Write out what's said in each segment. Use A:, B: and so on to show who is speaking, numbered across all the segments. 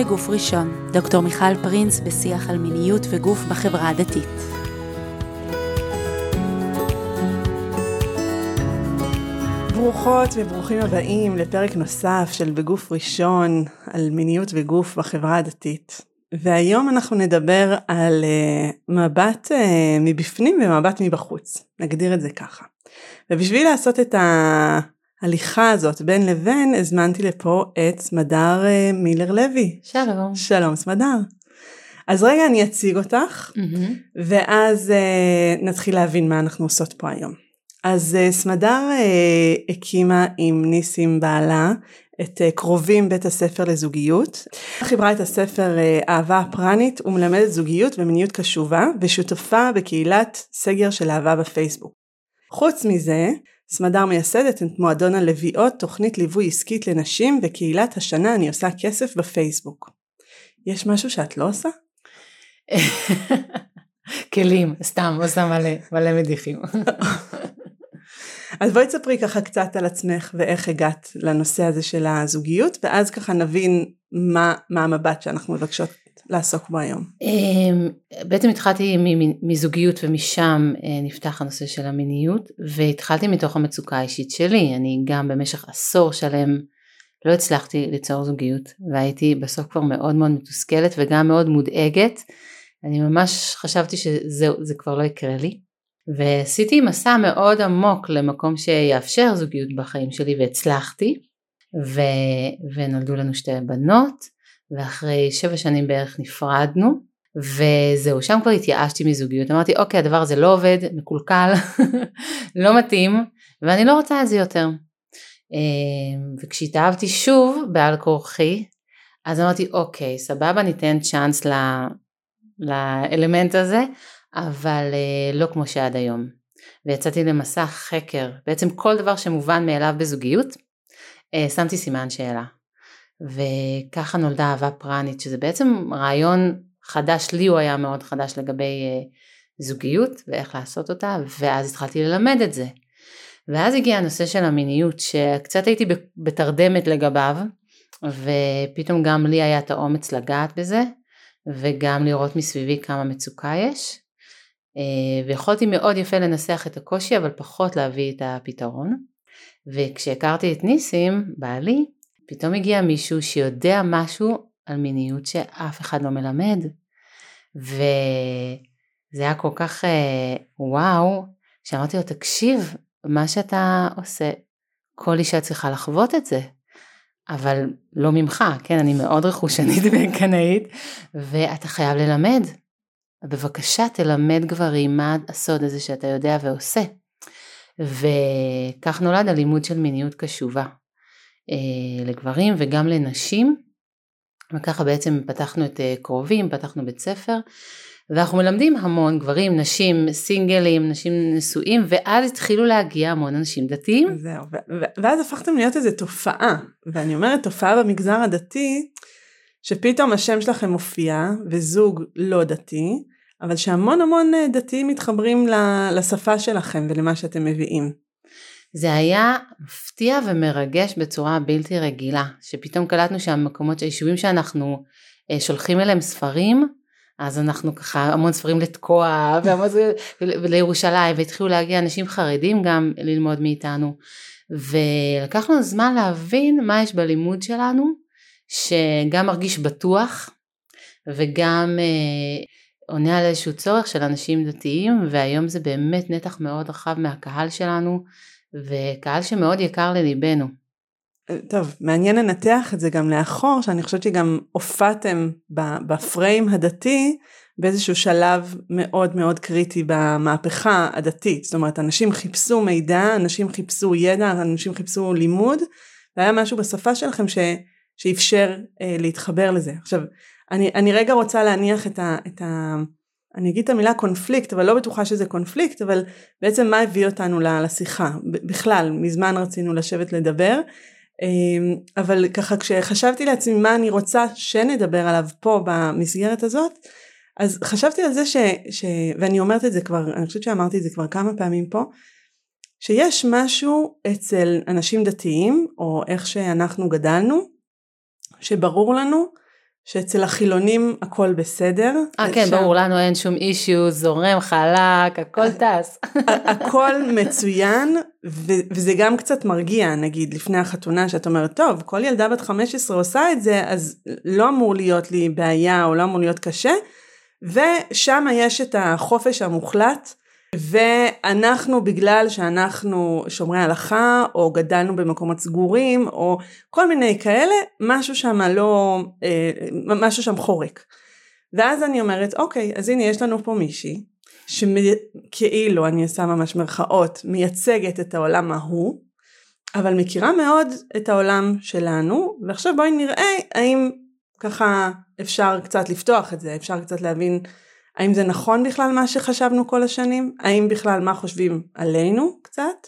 A: בגוף ראשון, דוקטור מיכל פרינס בשיח על מיניות וגוף בחברה הדתית.
B: ברוכות וברוכים הבאים לפרק נוסף של בגוף ראשון על מיניות וגוף בחברה הדתית. והיום אנחנו נדבר על uh, מבט uh, מבפנים ומבט מבחוץ, נגדיר את זה ככה. ובשביל לעשות את ההליכה הזאת בין לבין הזמנתי לפה את סמדר uh, מילר לוי.
A: שלום.
B: שלום סמדר. אז רגע אני אציג אותך mm-hmm. ואז uh, נתחיל להבין מה אנחנו עושות פה היום. אז uh, סמדר uh, הקימה עם ניסים בעלה את uh, קרובים בית הספר לזוגיות. חיברה את הספר uh, אהבה הפרנית ומלמדת זוגיות ומיניות קשובה ושותפה בקהילת סגר של אהבה בפייסבוק. חוץ מזה, סמדר מייסדת את מועדון הלוויות, תוכנית ליווי עסקית לנשים וקהילת השנה אני עושה כסף בפייסבוק. יש משהו שאת לא עושה?
A: כלים, סתם, עושה מלא, מלא מדיחים.
B: אז בואי תספרי ככה קצת על עצמך ואיך הגעת לנושא הזה של הזוגיות ואז ככה נבין מה, מה המבט שאנחנו מבקשות לעסוק בו היום.
A: אמ, בעצם התחלתי מזוגיות ומשם אה, נפתח הנושא של המיניות והתחלתי מתוך המצוקה האישית שלי, אני גם במשך עשור שלם לא הצלחתי ליצור זוגיות והייתי בסוף כבר מאוד מאוד מתוסכלת וגם מאוד מודאגת, אני ממש חשבתי שזה כבר לא יקרה לי. ועשיתי מסע מאוד עמוק למקום שיאפשר זוגיות בחיים שלי והצלחתי ו... ונולדו לנו שתי בנות ואחרי שבע שנים בערך נפרדנו וזהו שם כבר התייאשתי מזוגיות אמרתי אוקיי הדבר הזה לא עובד מקולקל לא מתאים ואני לא רוצה את זה יותר אמ, וכשהתאהבתי שוב בעל כורחי אז אמרתי אוקיי סבבה ניתן צ'אנס ל... לאלמנט הזה אבל אה, לא כמו שעד היום. ויצאתי למסע חקר, בעצם כל דבר שמובן מאליו בזוגיות, אה, שמתי סימן שאלה. וככה נולדה אהבה פרנית, שזה בעצם רעיון חדש, לי הוא היה מאוד חדש לגבי אה, זוגיות ואיך לעשות אותה, ואז התחלתי ללמד את זה. ואז הגיע הנושא של המיניות, שקצת הייתי בתרדמת לגביו, ופתאום גם לי היה את האומץ לגעת בזה, וגם לראות מסביבי כמה מצוקה יש. אה, ויכולתי מאוד יפה לנסח את הקושי אבל פחות להביא את הפתרון. וכשהכרתי את ניסים, בעלי, פתאום הגיע מישהו שיודע משהו על מיניות שאף אחד לא מלמד. וזה היה כל כך אה, וואו, שאמרתי לו תקשיב, מה שאתה עושה, כל אישה צריכה לחוות את זה. אבל לא ממך, כן, אני מאוד רכושנית וקנאית, ואתה חייב ללמד. בבקשה תלמד גברים מה הסוד הזה שאתה יודע ועושה. וכך נולד הלימוד של מיניות קשובה לגברים וגם לנשים. וככה בעצם פתחנו את אה, קרובים, פתחנו בית ספר, ואנחנו מלמדים המון גברים, נשים, סינגלים, נשים נשואים, ואז התחילו להגיע המון אנשים דתיים.
B: זהו, ואז הפכתם להיות איזה תופעה, ואני אומרת תופעה במגזר הדתי, שפתאום השם שלכם מופיע, וזוג לא דתי, אבל שהמון המון אה, דתיים מתחברים לשפה שלכם ולמה שאתם מביאים.
A: זה היה מפתיע ומרגש בצורה בלתי רגילה, שפתאום קלטנו שהמקומות, שהיישובים שאנחנו אה, שולחים אליהם ספרים, אז אנחנו ככה המון ספרים לתקוע והמון לירושלים והתחילו להגיע אנשים חרדים גם ללמוד מאיתנו. ולקח לנו זמן להבין מה יש בלימוד שלנו שגם מרגיש בטוח וגם אה, עונה על איזשהו צורך של אנשים דתיים והיום זה באמת נתח מאוד רחב מהקהל שלנו וקהל שמאוד יקר לליבנו.
B: טוב, מעניין לנתח את זה גם לאחור, שאני חושבת שגם הופעתם בפריים הדתי באיזשהו שלב מאוד מאוד קריטי במהפכה הדתית. זאת אומרת, אנשים חיפשו מידע, אנשים חיפשו ידע, אנשים חיפשו לימוד, והיה משהו בשפה שלכם ש, שאפשר אה, להתחבר לזה. עכשיו, אני, אני רגע רוצה להניח את ה, את ה... אני אגיד את המילה קונפליקט, אבל לא בטוחה שזה קונפליקט, אבל בעצם מה הביא אותנו לשיחה? בכלל, מזמן רצינו לשבת לדבר, אמ, אבל ככה כשחשבתי לעצמי מה אני רוצה שנדבר עליו פה במסגרת הזאת, אז חשבתי על זה ש... ש... ואני אומרת את זה כבר, אני חושבת שאמרתי את זה כבר כמה פעמים פה, שיש משהו אצל אנשים דתיים, או איך שאנחנו גדלנו, שברור לנו שאצל החילונים הכל בסדר.
A: אה כן, ברור, לנו אין שום אישיו, זורם, חלק, הכל טס.
B: הכל מצוין, ו- וזה גם קצת מרגיע, נגיד, לפני החתונה, שאת אומרת, טוב, כל ילדה בת 15 עושה את זה, אז לא אמור להיות לי בעיה, או לא אמור להיות קשה, ושם יש את החופש המוחלט. ואנחנו בגלל שאנחנו שומרי הלכה או גדלנו במקומות סגורים או כל מיני כאלה משהו שם לא אה, משהו שם חורק. ואז אני אומרת אוקיי אז הנה יש לנו פה מישהי שכאילו אני עושה ממש מרכאות מייצגת את העולם ההוא אבל מכירה מאוד את העולם שלנו ועכשיו בואי נראה האם ככה אפשר קצת לפתוח את זה אפשר קצת להבין האם זה נכון בכלל מה שחשבנו כל השנים? האם בכלל מה חושבים עלינו קצת?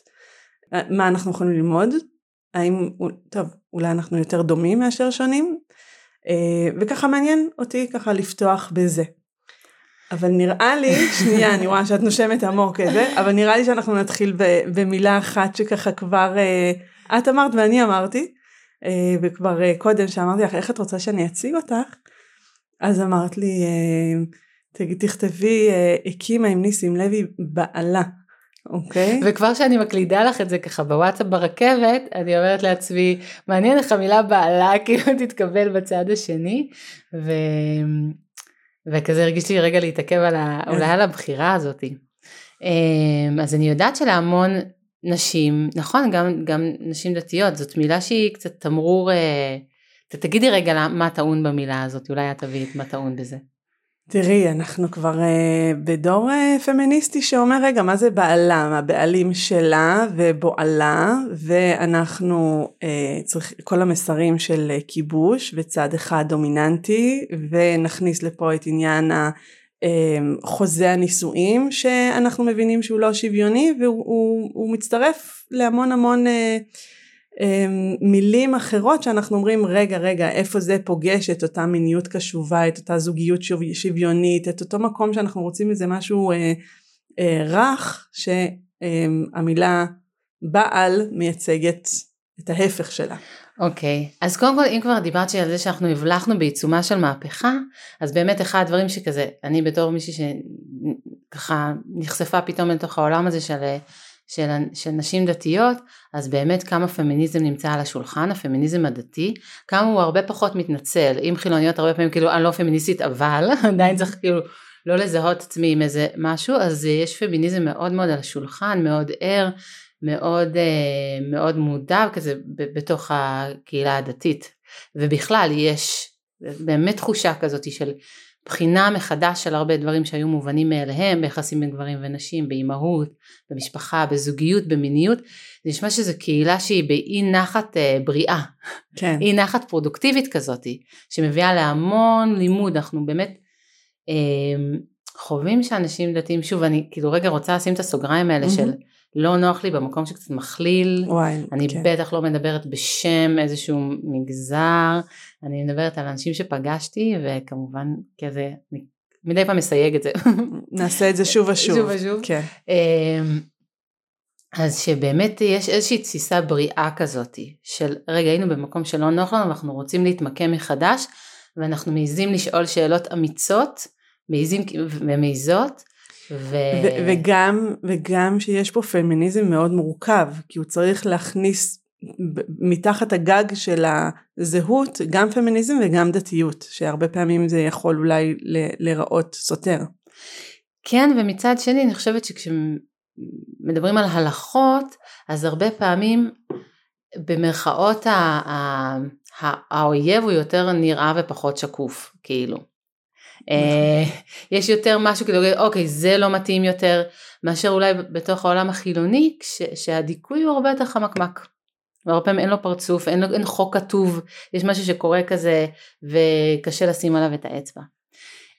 B: מה אנחנו יכולים ללמוד? האם, טוב, אולי אנחנו יותר דומים מאשר שונים? אה, וככה מעניין אותי ככה לפתוח בזה. אבל נראה לי, שנייה, אני רואה שאת נושמת עמוק כזה, אבל נראה לי שאנחנו נתחיל במילה אחת שככה כבר אה, את אמרת ואני אמרתי, אה, וכבר קודם שאמרתי לך, איך את רוצה שאני אציג אותך? אז אמרת לי, תכתבי אה, הקימה עם ניסים לוי בעלה, אוקיי?
A: וכבר שאני מקלידה לך את זה ככה בוואטסאפ ברכבת, אני אומרת לעצמי, מעניין איך המילה בעלה כאילו תתקבל בצד השני, ו... וכזה הרגישתי רגע להתעכב על ה... אולי על הבחירה הזאתי. אמ, אז אני יודעת שלהמון נשים, נכון, גם, גם נשים דתיות, זאת מילה שהיא קצת תמרור, אה, תגידי רגע מה טעון במילה הזאת, אולי את תביאי את מה טעון בזה.
B: תראי, אנחנו כבר uh, בדור uh, פמיניסטי שאומר, רגע, מה זה בעלה? הבעלים שלה ובועלה, ואנחנו uh, צריך, כל המסרים של uh, כיבוש וצד אחד דומיננטי, ונכניס לפה את עניין ה... חוזה הנישואים שאנחנו מבינים שהוא לא שוויוני והוא הוא, הוא מצטרף להמון המון אמ, מילים אחרות שאנחנו אומרים רגע רגע איפה זה פוגש את אותה מיניות קשובה את אותה זוגיות שוויונית את אותו מקום שאנחנו רוצים איזה משהו אה, אה, רך שהמילה בעל מייצגת את ההפך שלה.
A: אוקיי, okay. אז קודם כל אם כבר דיברתי על זה שאנחנו הבלחנו בעיצומה של מהפכה, אז באמת אחד הדברים שכזה, אני בתור מישהי שככה נחשפה פתאום לתוך העולם הזה של של, של נשים דתיות, אז באמת כמה פמיניזם נמצא על השולחן, הפמיניזם הדתי, כמה הוא הרבה פחות מתנצל, אם חילוניות הרבה פעמים כאילו אני לא פמיניסטית אבל עדיין צריך כאילו לא לזהות עצמי עם איזה משהו, אז יש פמיניזם מאוד מאוד על השולחן, מאוד ער, מאוד, אה, מאוד מודע כזה בתוך הקהילה הדתית, ובכלל יש באמת תחושה כזאת של בחינה מחדש של הרבה דברים שהיו מובנים מאליהם ביחסים בין גברים ונשים, באימהות, במשפחה, בזוגיות, במיניות, זה נשמע שזו קהילה שהיא באי נחת אה, בריאה, כן. אי נחת פרודוקטיבית כזאתי, שמביאה להמון לימוד, אנחנו באמת אה, חווים שאנשים דתיים, שוב אני כאילו רגע רוצה לשים את הסוגריים האלה mm-hmm. של לא נוח לי במקום שקצת מכליל, וואי, אני כן. בטח לא מדברת בשם איזשהו מגזר, אני מדברת על אנשים שפגשתי וכמובן כזה, מדי פעם מסייג את זה.
B: נעשה את זה שוב ושוב.
A: שוב ושוב. כן. אמ, אז שבאמת יש איזושהי תסיסה בריאה כזאת של רגע היינו במקום שלא נוח לנו ואנחנו רוצים להתמקם מחדש ואנחנו מעיזים לשאול שאלות אמיצות מעיזים ומעיזות
B: ו... ו- וגם, וגם שיש פה פמיניזם מאוד מורכב, כי הוא צריך להכניס מתחת הגג של הזהות גם פמיניזם וגם דתיות, שהרבה פעמים זה יכול אולי להיראות סותר.
A: כן, ומצד שני אני חושבת שכשמדברים על הלכות, אז הרבה פעמים במרכאות האויב הוא יותר נראה ופחות שקוף, כאילו. אה, יש יותר משהו כאילו אוקיי זה לא מתאים יותר מאשר אולי בתוך העולם החילוני שהדיכוי הוא הרבה יותר חמקמק. והרבה פעמים אין לו פרצוף אין, לו, אין חוק כתוב יש משהו שקורה כזה וקשה לשים עליו את האצבע.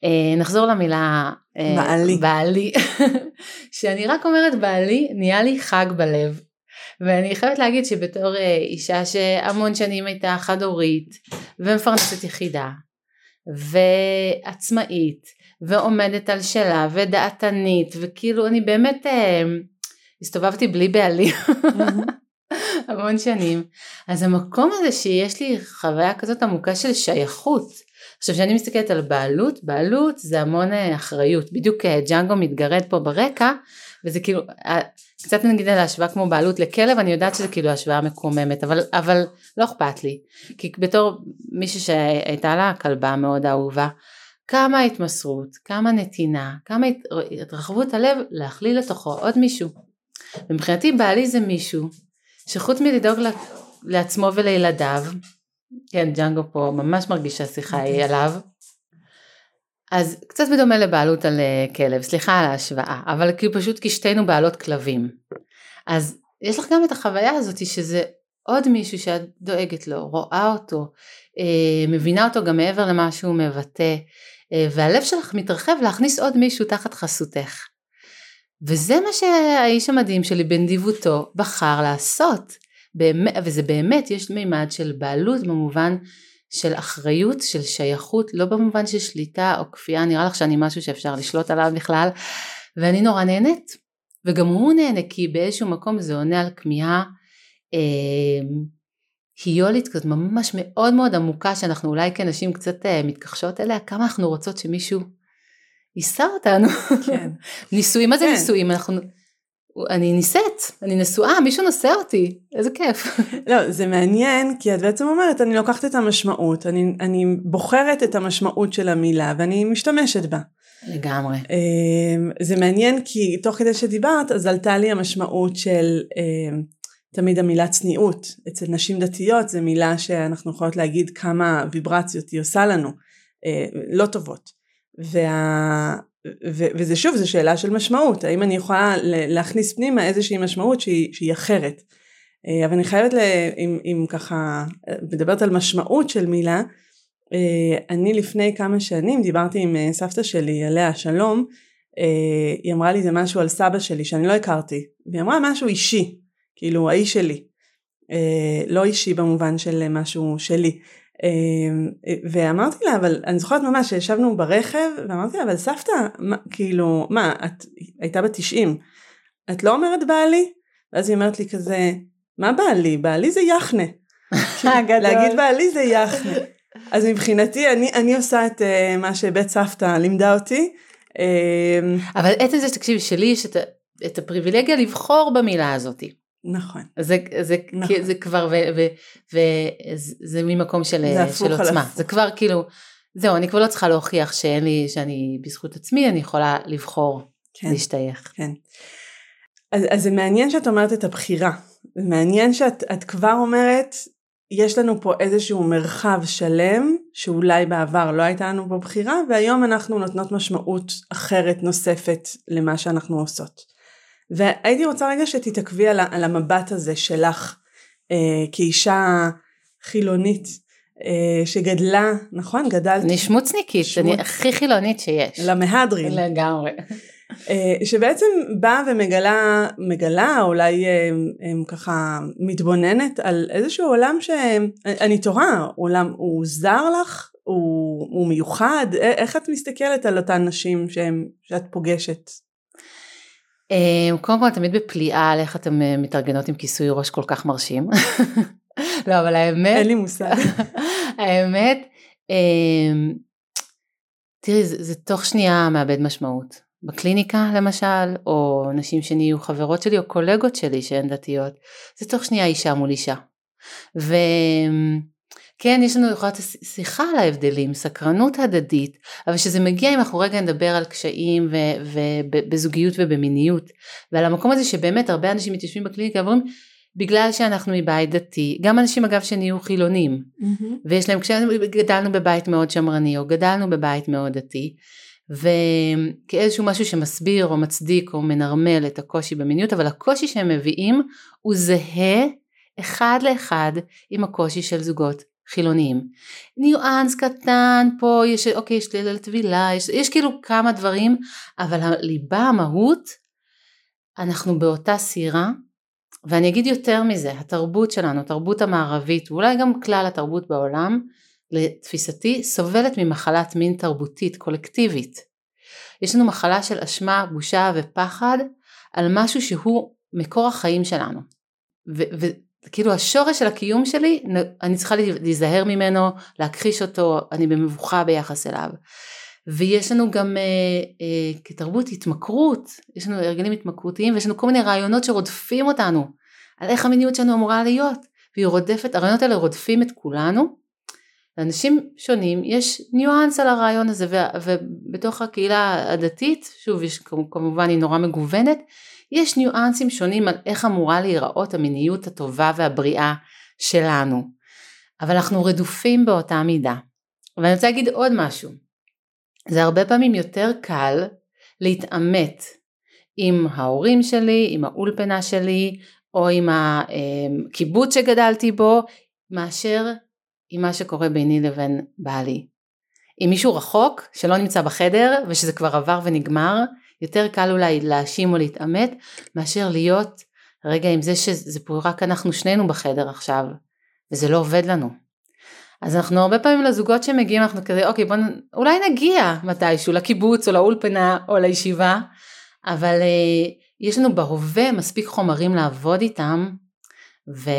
A: אה, נחזור למילה
B: אה, בעלי,
A: בעלי שאני רק אומרת בעלי נהיה לי חג בלב ואני חייבת להגיד שבתור אישה שהמון שנים הייתה חד הורית ומפרנסת יחידה ועצמאית ועומדת על שלה ודעתנית וכאילו אני באמת אה, הסתובבתי בלי בעלי המון שנים. אז המקום הזה שיש לי חוויה כזאת עמוקה של שייכות. עכשיו כשאני מסתכלת על בעלות, בעלות זה המון אה, אחריות, בדיוק אה, ג'אנגו מתגרד פה ברקע, וזה כאילו, אה, קצת נגיד על ההשוואה כמו בעלות לכלב, אני יודעת שזה כאילו השוואה מקוממת, אבל, אבל לא אכפת לי, כי בתור מישהי שהייתה לה כלבה מאוד אהובה, כמה התמסרות, כמה נתינה, כמה התרחבות הלב להכליל לתוכו עוד מישהו. ומבחינתי בעלי זה מישהו שחוץ מלדאוג לעצמו ולילדיו, כן ג'אנגו פה ממש מרגיש שהשיחה היא אוקיי. עליו, אז קצת בדומה לבעלות על אה, כלב, סליחה על ההשוואה, אבל כאילו פשוט כי שתינו בעלות כלבים. אז יש לך גם את החוויה הזאת שזה עוד מישהו שאת דואגת לו, רואה אותו, אה, מבינה אותו גם מעבר למה שהוא מבטא, אה, והלב שלך מתרחב להכניס עוד מישהו תחת חסותך. וזה מה שהאיש המדהים שלי בנדיבותו בחר לעשות. באמת, וזה באמת, יש מימד של בעלות במובן של אחריות, של שייכות, לא במובן של שליטה או כפייה, נראה לך שאני משהו שאפשר לשלוט עליו בכלל, ואני נורא נהנית. וגם הוא נהנה כי באיזשהו מקום זה עונה על כמיהה אה, היולית כזאת ממש מאוד מאוד עמוקה שאנחנו אולי כנשים קצת אה, מתכחשות אליה, כמה אנחנו רוצות שמישהו יישא אותנו. כן. נישואים, מה זה כן. נישואים? אנחנו... אני נישאת, אני נשואה, מישהו נושא אותי, איזה כיף.
B: לא, זה מעניין, כי את בעצם אומרת, אני לוקחת את המשמעות, אני, אני בוחרת את המשמעות של המילה ואני משתמשת בה.
A: לגמרי.
B: אמ, זה מעניין כי תוך כדי שדיברת, אז עלתה לי המשמעות של אמ, תמיד המילה צניעות. אצל נשים דתיות זו מילה שאנחנו יכולות להגיד כמה ויברציות היא עושה לנו, אה, לא טובות. וה... ו- וזה שוב, זו שאלה של משמעות, האם אני יכולה להכניס פנימה איזושהי משמעות שהיא, שהיא אחרת. אה, אבל אני חייבת, אם, אם ככה מדברת על משמעות של מילה, אה, אני לפני כמה שנים דיברתי עם אה, סבתא שלי, עליה שלום, היא אמרה לי זה משהו על סבא שלי שאני לא הכרתי, והיא אמרה משהו אישי, כאילו האיש שלי, לא אישי במובן של משהו שלי. אמ, ואמרתי לה, אבל אני זוכרת ממש שישבנו ברכב, ואמרתי לה, אבל סבתא, מה, כאילו, מה, את הייתה בת 90, את לא אומרת בעלי? ואז היא אומרת לי כזה, מה בעלי? בעלי זה יחנה. להגיד בעלי זה יחנה. אז מבחינתי, אני, אני עושה את uh, מה שבית סבתא לימדה אותי.
A: אמ, אבל עצם זה שתקשיבי, שלי יש את, את הפריבילגיה לבחור במילה הזאתי.
B: נכון.
A: זה, זה, נכון. זה כבר, וזה ממקום של, של עוצמה. זה כבר כאילו, זהו, אני כבר לא צריכה להוכיח שאין לי, שאני בזכות עצמי, אני יכולה לבחור כן, להשתייך.
B: כן. אז, אז זה מעניין שאת אומרת את הבחירה. זה מעניין שאת כבר אומרת, יש לנו פה איזשהו מרחב שלם, שאולי בעבר לא הייתה לנו בו בחירה, והיום אנחנו נותנות משמעות אחרת נוספת למה שאנחנו עושות. והייתי רוצה רגע שתתעכבי על, על המבט הזה שלך אה, כאישה חילונית אה, שגדלה, נכון? גדלת.
A: אני שמוצניקית, שמוצ... אני הכי חילונית שיש.
B: למהדרין.
A: לגמרי.
B: אה, שבעצם באה ומגלה, מגלה, אולי אה, אה, ככה מתבוננת על איזשהו עולם שאני תוהה, עולם הוא זר לך? הוא, הוא מיוחד? איך את מסתכלת על אותן נשים שהם, שאת פוגשת
A: קודם כל תמיד בפליאה על איך אתם אה, מתארגנות עם כיסוי ראש כל כך מרשים. לא אבל האמת,
B: אין לי מושג.
A: האמת, אמ, תראי זה, זה תוך שנייה מאבד משמעות. בקליניקה למשל, או נשים שנהיו חברות שלי או קולגות שלי שהן דתיות, זה תוך שנייה אישה מול אישה. ו... כן, יש לנו יכולת שיחה על ההבדלים, סקרנות הדדית, אבל כשזה מגיע אם אנחנו רגע נדבר על קשיים ובזוגיות ובמיניות, ועל המקום הזה שבאמת הרבה אנשים מתיישבים בקליניקה ואומרים, בגלל שאנחנו מבית דתי, גם אנשים אגב שנהיו חילונים, mm-hmm. ויש להם, כשגדלנו בבית מאוד שמרני, או גדלנו בבית מאוד דתי, וכאיזשהו משהו שמסביר או מצדיק או מנרמל את הקושי במיניות, אבל הקושי שהם מביאים הוא זהה אחד לאחד עם הקושי של זוגות חילוניים. ניואנס קטן פה, יש, אוקיי, יש ליל טבילה, יש, יש כאילו כמה דברים, אבל הליבה, המהות, אנחנו באותה סירה, ואני אגיד יותר מזה, התרבות שלנו, התרבות המערבית, ואולי גם כלל התרבות בעולם, לתפיסתי, סובלת ממחלת מין תרבותית, קולקטיבית. יש לנו מחלה של אשמה, בושה ופחד על משהו שהוא מקור החיים שלנו. ו- כאילו השורש של הקיום שלי, אני צריכה להיזהר ממנו, להכחיש אותו, אני במבוכה ביחס אליו. ויש לנו גם אה, אה, כתרבות התמכרות, יש לנו הרגלים התמכרותיים ויש לנו כל מיני רעיונות שרודפים אותנו על איך המיניות שלנו אמורה להיות והיא רודפת, הרעיונות האלה רודפים את כולנו. לאנשים שונים יש ניואנס על הרעיון הזה ובתוך הקהילה הדתית, שוב יש כמובן היא נורא מגוונת, יש ניואנסים שונים על איך אמורה להיראות המיניות הטובה והבריאה שלנו, אבל אנחנו רדופים באותה מידה. ואני רוצה להגיד עוד משהו, זה הרבה פעמים יותר קל להתעמת עם ההורים שלי, עם האולפנה שלי, או עם הקיבוץ שגדלתי בו, מאשר עם מה שקורה ביני לבין בעלי. אם מישהו רחוק, שלא נמצא בחדר, ושזה כבר עבר ונגמר, יותר קל אולי להאשים או להתעמת, מאשר להיות רגע עם זה שזה פה רק אנחנו שנינו בחדר עכשיו, וזה לא עובד לנו. אז אנחנו הרבה פעמים לזוגות שמגיעים אנחנו כזה אוקיי בוא אולי נגיע מתישהו לקיבוץ או לאולפנה או לישיבה אבל אה, יש לנו בהווה מספיק חומרים לעבוד איתם ו...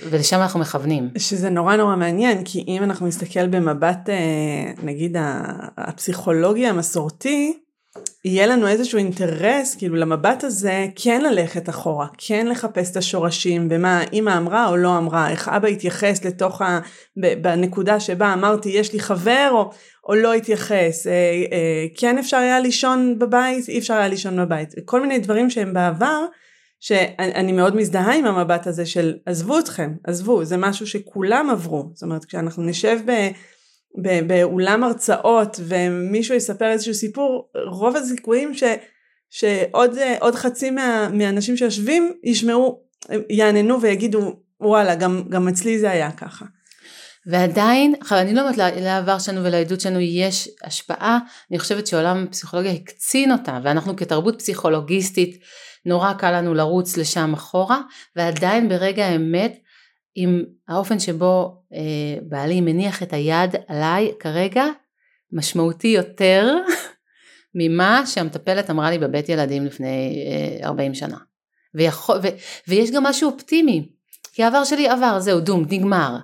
A: ולשם אנחנו מכוונים.
B: שזה נורא נורא מעניין כי אם אנחנו נסתכל במבט אה, נגיד הפסיכולוגי המסורתי יהיה לנו איזשהו אינטרס כאילו למבט הזה כן ללכת אחורה, כן לחפש את השורשים במה אימא אמרה או לא אמרה, איך אבא התייחס לתוך ה... בנקודה שבה אמרתי יש לי חבר או, או לא התייחס, אה, אה, כן אפשר היה לישון בבית, אי אפשר היה לישון בבית, כל מיני דברים שהם בעבר שאני מאוד מזדהה עם המבט הזה של עזבו אתכם, עזבו, זה משהו שכולם עברו, זאת אומרת כשאנחנו נשב ב... באולם הרצאות ומישהו יספר איזשהו סיפור, רוב הסיכויים ש, שעוד חצי מה, מהאנשים שיושבים ישמעו, יעננו ויגידו וואלה גם, גם אצלי זה היה ככה.
A: ועדיין, עכשיו אני לא אומרת לעבר שלנו ולעדות שלנו יש השפעה, אני חושבת שעולם הפסיכולוגיה הקצין אותה ואנחנו כתרבות פסיכולוגיסטית נורא קל לנו לרוץ לשם אחורה ועדיין ברגע האמת עם האופן שבו אה, בעלי מניח את היד עליי כרגע משמעותי יותר ממה שהמטפלת אמרה לי בבית ילדים לפני אה, 40 שנה. ויכול, ו, ויש גם משהו אופטימי, כי העבר שלי עבר, זהו, דום, נגמר.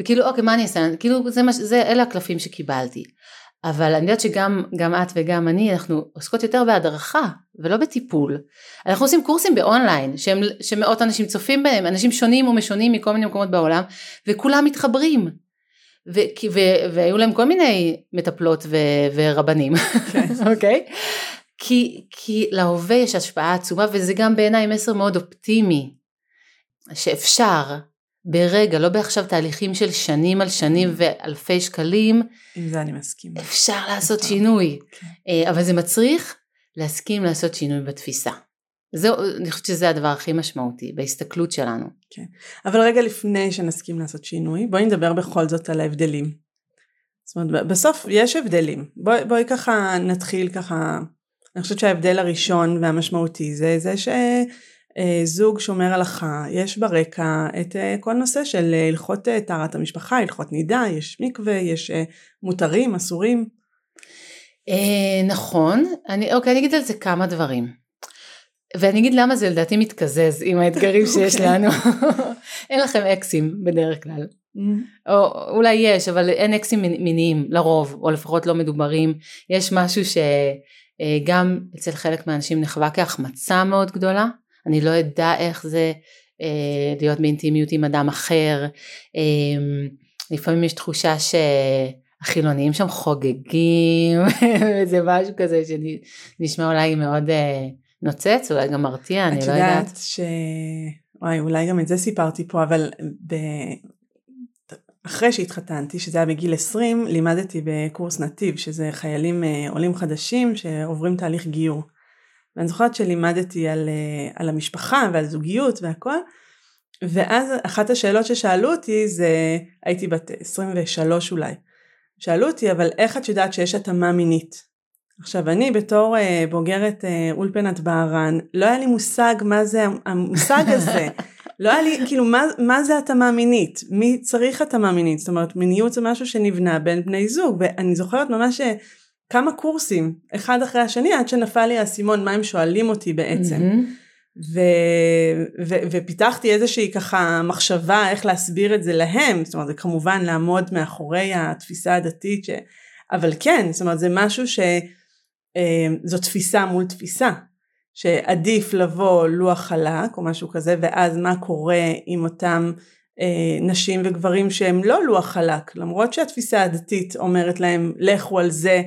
A: וכאילו, אוקיי, מה אני אעשה? כאילו, זה, זה, אלה הקלפים שקיבלתי. אבל אני יודעת שגם את וגם אני אנחנו עוסקות יותר בהדרכה ולא בטיפול. אנחנו עושים קורסים באונליין שהם, שמאות אנשים צופים בהם, אנשים שונים ומשונים מכל מיני מקומות בעולם וכולם מתחברים. ו- ו- והיו להם כל מיני מטפלות ו- ורבנים, כן. אוקיי? okay? כי, כי להווה יש השפעה עצומה וזה גם בעיניי מסר מאוד אופטימי שאפשר ברגע, לא בעכשיו תהליכים של שנים על שנים mm. ואלפי שקלים.
B: עם זה אני מסכים.
A: אפשר לעשות שינוי, כן. אה, אבל זה מצריך להסכים לעשות שינוי בתפיסה. זהו, אני חושבת שזה הדבר הכי משמעותי בהסתכלות שלנו.
B: כן, אבל רגע לפני שנסכים לעשות שינוי, בואי נדבר בכל זאת על ההבדלים. זאת אומרת, בסוף יש הבדלים. בואי, בואי ככה נתחיל ככה, אני חושבת שההבדל הראשון והמשמעותי זה זה ש... אה, זוג שומר הלכה, יש ברקע את אה, כל נושא של אה, הלכות טהרת המשפחה, הלכות נידה, יש מקווה, יש מותרים, אסורים.
A: נכון, אני, אוקיי, אני אגיד על זה כמה דברים. ואני אגיד למה זה לדעתי מתקזז עם האתגרים שיש. אוקיי. לנו. אין לכם אקסים בדרך כלל. Mm. או אולי יש, אבל אין אקסים מיניים לרוב, או לפחות לא מדוברים. יש משהו שגם אצל חלק מהאנשים נחווה כהחמצה מאוד גדולה. אני לא אדע איך זה אה, להיות באינטימיות עם אדם אחר, אה, לפעמים יש תחושה שהחילונים שם חוגגים, זה משהו כזה שנשמע אולי מאוד אה, נוצץ, אולי גם מרתיע, אני לא יודעת. את יודעת
B: ש... וואי, אולי גם את זה סיפרתי פה, אבל ב... אחרי שהתחתנתי, שזה היה בגיל 20, לימדתי בקורס נתיב, שזה חיילים אה, עולים חדשים שעוברים תהליך גיור. ואני זוכרת שלימדתי על, אה, על המשפחה ועל זוגיות והכל, ואז אחת השאלות ששאלו אותי זה, הייתי בת 23 אולי, שאלו אותי אבל איך את יודעת שיש התאמה מינית? עכשיו אני בתור אה, בוגרת אה, אולפנת בהרן, לא היה לי מושג מה זה המושג הזה, לא היה לי כאילו מה, מה זה התאמה מינית, מי צריך התאמה מינית, זאת אומרת מיניות זה משהו שנבנה בין בני זוג, ואני זוכרת ממש כמה קורסים אחד אחרי השני עד שנפל לי האסימון מה הם שואלים אותי בעצם. Mm-hmm. ו, ו, ופיתחתי איזושהי ככה מחשבה איך להסביר את זה להם, זאת אומרת זה כמובן לעמוד מאחורי התפיסה הדתית, ש... אבל כן, זאת אומרת זה משהו שזו אה, תפיסה מול תפיסה, שעדיף לבוא לוח חלק או משהו כזה, ואז מה קורה עם אותם אה, נשים וגברים שהם לא לוח חלק, למרות שהתפיסה הדתית אומרת להם לכו על זה,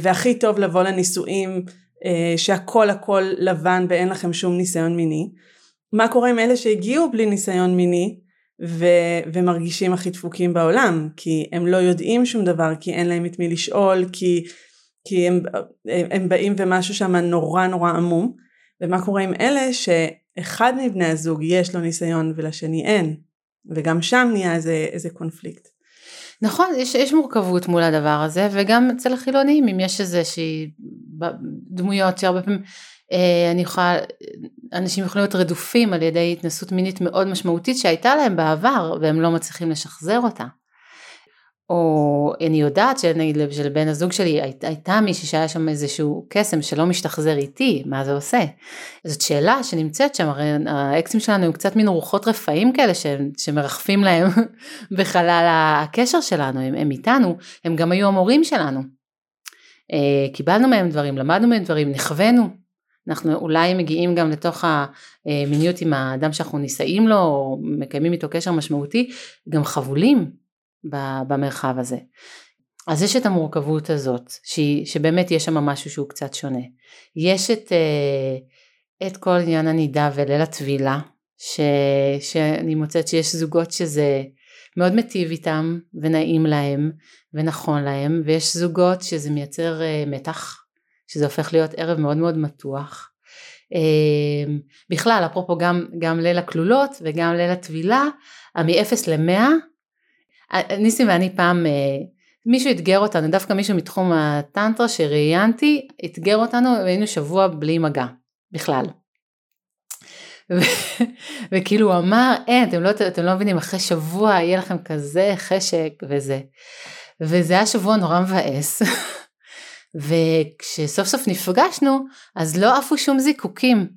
B: והכי טוב לבוא לנישואים אה, שהכל הכל לבן ואין לכם שום ניסיון מיני. מה קורה עם אלה שהגיעו בלי ניסיון מיני ו- ומרגישים הכי דפוקים בעולם כי הם לא יודעים שום דבר כי אין להם את מי לשאול כי, כי הם, הם באים ומשהו שם נורא נורא עמום ומה קורה עם אלה שאחד מבני הזוג יש לו ניסיון ולשני אין וגם שם נהיה איזה, איזה קונפליקט.
A: נכון, יש, יש מורכבות מול הדבר הזה, וגם אצל החילונים, אם יש איזה שהיא דמויות שהרבה פעמים אה, אני יכולה, אנשים יכולים להיות רדופים על ידי התנסות מינית מאוד משמעותית שהייתה להם בעבר, והם לא מצליחים לשחזר אותה. או אני יודעת שנגיד של בן הזוג שלי הי, הייתה מישהי שהיה שם איזשהו קסם שלא משתחזר איתי, מה זה עושה? זאת שאלה שנמצאת שם, הרי האקסים שלנו הם קצת מין רוחות רפאים כאלה ש, שמרחפים להם בחלל הקשר שלנו, הם, הם איתנו, הם גם היו המורים שלנו. אה, קיבלנו מהם דברים, למדנו מהם דברים, נכווינו. אנחנו אולי מגיעים גם לתוך המיניות עם האדם שאנחנו נישאים לו, או מקיימים איתו קשר משמעותי, גם חבולים במרחב הזה. אז יש את המורכבות הזאת, שבאמת יש שם משהו שהוא קצת שונה. יש את, אה, את כל עניין הנידה וליל הטבילה, שאני מוצאת שיש זוגות שזה מאוד מטיב איתם ונעים להם ונכון להם, ויש זוגות שזה מייצר אה, מתח, שזה הופך להיות ערב מאוד מאוד מתוח. אה, בכלל, אפרופו גם, גם ליל הכלולות וגם ליל הטבילה, מ-0 ל-100 ניסים ואני פעם, אה, מישהו אתגר אותנו, דווקא מישהו מתחום הטנטרה שראיינתי, אתגר אותנו והיינו שבוע בלי מגע, בכלל. וכאילו הוא אמר, אין, אתם לא, אתם לא מבינים, אחרי שבוע יהיה לכם כזה חשק וזה. וזה היה שבוע נורא מבאס. וכשסוף סוף נפגשנו, אז לא עפו שום זיקוקים.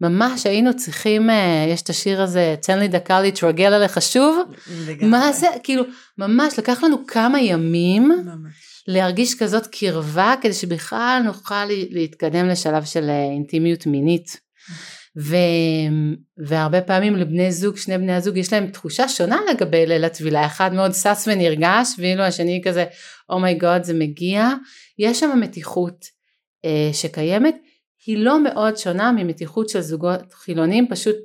A: ממש היינו צריכים, אה, יש את השיר הזה, תן לי דקה להתרגל עליך שוב. מה זה, כאילו, ממש לקח לנו כמה ימים ממש. להרגיש כזאת קרבה כדי שבכלל נוכל להתקדם לשלב של אה, אינטימיות מינית. ו... והרבה פעמים לבני זוג, שני בני הזוג, יש להם תחושה שונה לגבי ליל הטבילה, אחד מאוד שש ונרגש, ואילו השני כזה, אומייגוד oh זה מגיע, יש שם מתיחות אה, שקיימת, היא לא מאוד שונה ממתיחות של זוגות חילונים, פשוט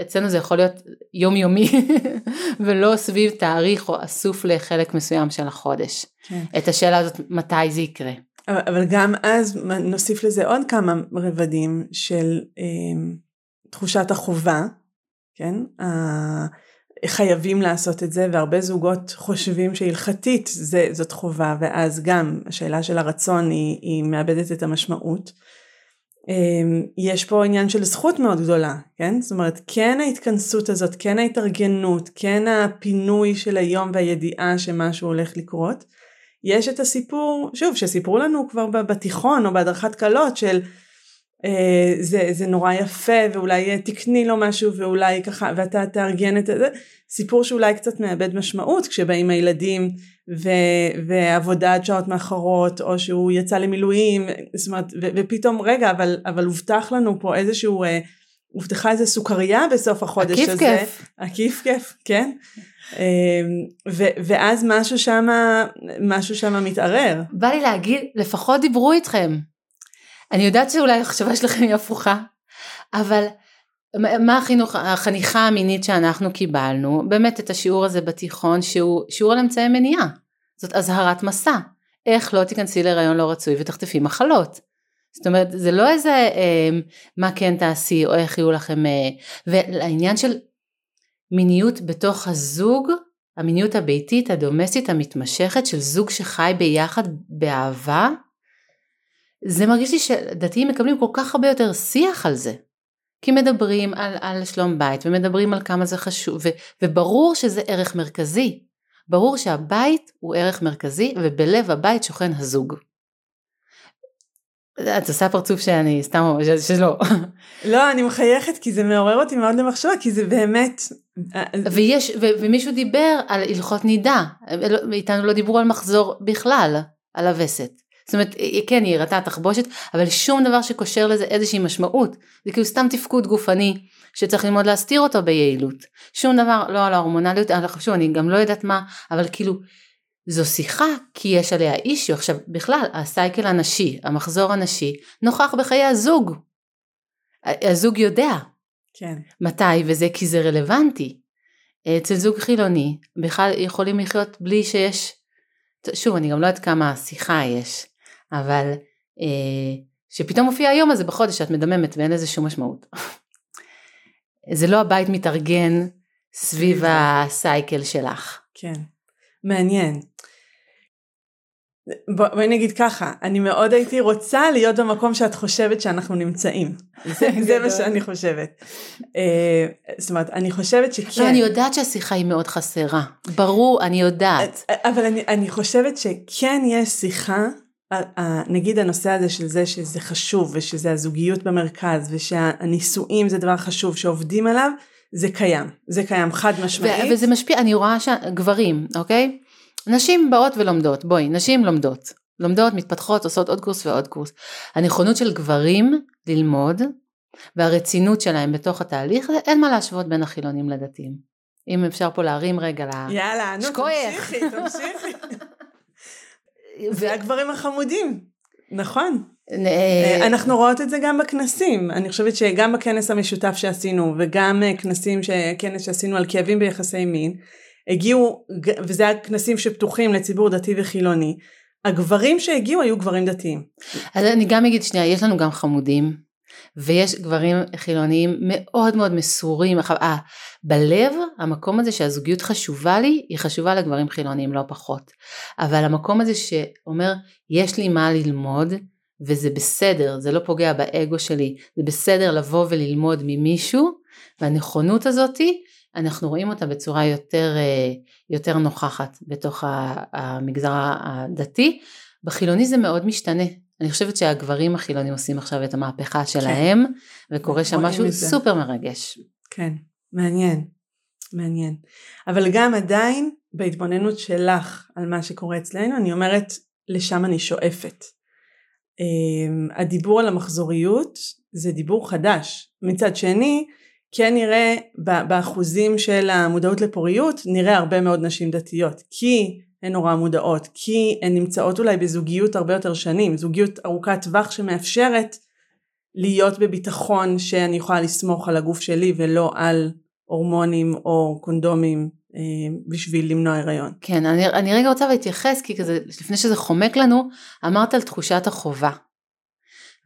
A: אצלנו זה יכול להיות יומיומי ולא סביב תאריך או אסוף לחלק מסוים של החודש. כן. את השאלה הזאת מתי זה יקרה.
B: אבל גם אז נוסיף לזה עוד כמה רבדים של אה, תחושת החובה, כן? אה, חייבים לעשות את זה והרבה זוגות חושבים שהלכתית זאת חובה ואז גם השאלה של הרצון היא, היא מאבדת את המשמעות. אמ, יש פה עניין של זכות מאוד גדולה, כן? זאת אומרת, כן ההתכנסות הזאת, כן ההתארגנות, כן הפינוי של היום והידיעה שמשהו הולך לקרות. יש את הסיפור, שוב, שסיפרו לנו כבר בתיכון או בהדרכת כלות של זה, זה נורא יפה ואולי תקני לו משהו ואולי ככה ואתה תארגן את זה, סיפור שאולי קצת מאבד משמעות כשבאים הילדים ו, ועבודה עד שעות מאחרות או שהוא יצא למילואים זאת אומרת ו, ופתאום רגע אבל אבל הובטח לנו פה איזשהו אה, הובטחה איזה סוכריה בסוף החודש
A: עקיף
B: הזה.
A: עקיף כיף.
B: עקיף כיף, כן. אמ, ו, ואז משהו שמה משהו שמה מתערער.
A: בא לי להגיד לפחות דיברו איתכם. אני יודעת שאולי המחשבה שלכם היא הפוכה אבל מה החינוך, החניכה המינית שאנחנו קיבלנו, באמת את השיעור הזה בתיכון שהוא שיעור על אמצעי מניעה, זאת אזהרת מסע, איך לא תיכנסי להיריון לא רצוי ותחטפי מחלות. זאת אומרת זה לא איזה אה, מה כן תעשי או איך יהיו לכם, אה, ולעניין של מיניות בתוך הזוג, המיניות הביתית הדומסטית המתמשכת של זוג שחי ביחד באהבה, זה מרגיש לי שדתיים מקבלים כל כך הרבה יותר שיח על זה. כי מדברים על, על שלום בית ומדברים על כמה זה חשוב ו, וברור שזה ערך מרכזי. ברור שהבית הוא ערך מרכזי ובלב הבית שוכן הזוג. את עושה פרצוף שאני סתם, שלא.
B: לא, אני מחייכת כי זה מעורר אותי מאוד למחשבה, כי זה באמת...
A: ויש, ו, ומישהו דיבר על הלכות נידה, איתנו לא דיברו על מחזור בכלל, על הווסת. זאת אומרת, כן, היא הראתה תחבושת, אבל שום דבר שקושר לזה איזושהי משמעות. זה כאילו סתם תפקוד גופני שצריך ללמוד להסתיר אותו ביעילות. שום דבר, לא על ההורמונליות, שוב, אני גם לא יודעת מה, אבל כאילו, זו שיחה כי יש עליה אישיו. עכשיו, בכלל, הסייקל הנשי, המחזור הנשי, נוכח בחיי הזוג. הזוג יודע.
B: כן.
A: מתי וזה כי זה רלוונטי. אצל זוג חילוני בכלל יכולים לחיות בלי שיש, שוב אני גם לא יודעת כמה שיחה יש, אבל אה, שפתאום מופיע היום הזה בחודש שאת מדממת ואין לזה שום משמעות. זה לא הבית מתארגן סביב הסייקל שלך.
B: כן, מעניין. בואי נגיד ככה, אני מאוד הייתי רוצה להיות במקום שאת חושבת שאנחנו נמצאים. זה, זה מה שאני חושבת. אה, זאת אומרת, אני חושבת שכן.
A: לא, אני יודעת שהשיחה היא מאוד חסרה. ברור, אני יודעת.
B: אבל אני, אני חושבת שכן יש שיחה, נגיד הנושא הזה של זה שזה חשוב, ושזה הזוגיות במרכז, ושהנישואים זה דבר חשוב, שעובדים עליו, זה קיים. זה קיים חד משמעית.
A: וזה משפיע, אני רואה שגברים, אוקיי? נשים באות ולומדות, בואי, נשים לומדות. לומדות, מתפתחות, עושות עוד קורס ועוד קורס. הנכונות של גברים ללמוד והרצינות שלהם בתוך התהליך, אין מה להשוות בין החילונים לדתיים. אם אפשר פה להרים רגע ל...
B: יאללה, נו, תמשיכי, תמשיכי. זה הגברים החמודים, נכון. אה, אנחנו רואות את זה גם בכנסים, אני חושבת שגם בכנס המשותף שעשינו וגם אה, כנסים, כנס שעשינו על כאבים ביחסי מין, הגיעו, וזה היה כנסים שפתוחים לציבור דתי וחילוני, הגברים שהגיעו היו גברים דתיים.
A: אז אני גם אגיד שנייה, יש לנו גם חמודים, ויש גברים חילוניים מאוד מאוד מסורים, אה, בלב המקום הזה שהזוגיות חשובה לי, היא חשובה לגברים חילוניים לא פחות. אבל המקום הזה שאומר, יש לי מה ללמוד, וזה בסדר, זה לא פוגע באגו שלי, זה בסדר לבוא וללמוד ממישהו, והנכונות הזאתי אנחנו רואים אותה בצורה יותר, אה, יותר נוכחת בתוך המגזר הדתי. בחילוני זה מאוד משתנה. אני חושבת שהגברים החילונים עושים עכשיו את המהפכה כן. שלהם, כן. וקורה שם משהו סופר מרגש.
B: כן, מעניין, מעניין. אבל גם עדיין בהתבוננות שלך על מה שקורה אצלנו, אני אומרת, לשם אני שואפת. אמ, הדיבור על המחזוריות זה דיבור חדש. מצד שני, כן נראה באחוזים של המודעות לפוריות, נראה הרבה מאוד נשים דתיות, כי הן נורא מודעות, כי הן נמצאות אולי בזוגיות הרבה יותר שנים, זוגיות ארוכת טווח שמאפשרת להיות בביטחון שאני יכולה לסמוך על הגוף שלי ולא על הורמונים או קונדומים אה, בשביל למנוע הריון.
A: כן, אני, אני רגע רוצה להתייחס כי כזה, לפני שזה חומק לנו, אמרת על תחושת החובה.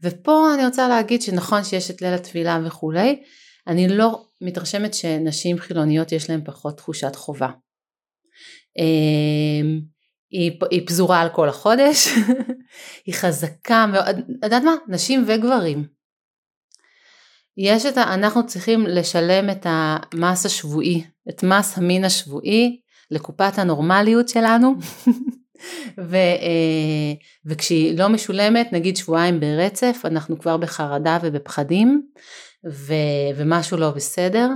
A: ופה אני רוצה להגיד שנכון שיש את ליל התפילה וכולי, אני לא מתרשמת שנשים חילוניות יש להן פחות תחושת חובה. אמ, היא, היא פזורה על כל החודש, היא חזקה מאוד, את יודעת מה? נשים וגברים. יש את ה... אנחנו צריכים לשלם את המס השבועי, את מס המין השבועי לקופת הנורמליות שלנו, ו, אה, וכשהיא לא משולמת, נגיד שבועיים ברצף, אנחנו כבר בחרדה ובפחדים, ו, ומשהו לא בסדר,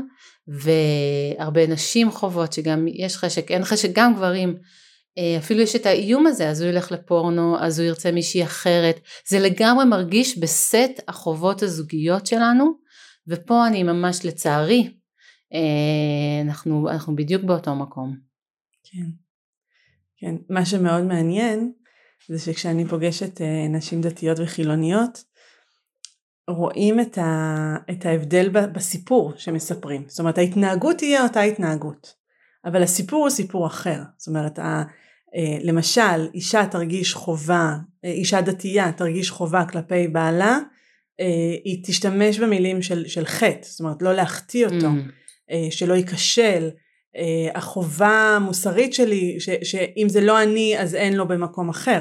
A: והרבה נשים חוות שגם יש חשק, אין חשק, גם גברים, אה, אפילו יש את האיום הזה, אז הוא ילך לפורנו, אז הוא ירצה מישהי אחרת, זה לגמרי מרגיש בסט החובות הזוגיות שלנו, ופה אני ממש לצערי, אה, אנחנו, אנחנו בדיוק באותו מקום.
B: כן, כן, מה שמאוד מעניין זה שכשאני פוגשת אה, נשים דתיות וחילוניות, רואים את, ה, את ההבדל בסיפור שמספרים. זאת אומרת ההתנהגות תהיה אותה התנהגות, אבל הסיפור הוא סיפור אחר. זאת אומרת, ה, אה, למשל אישה תרגיש חובה, אה, אישה דתייה תרגיש חובה כלפי בעלה, אה, היא תשתמש במילים של, של חטא, זאת אומרת לא להחטיא אותו, mm. שלא ייכשל, החובה המוסרית שלי, ש, שאם זה לא אני אז אין לו במקום אחר.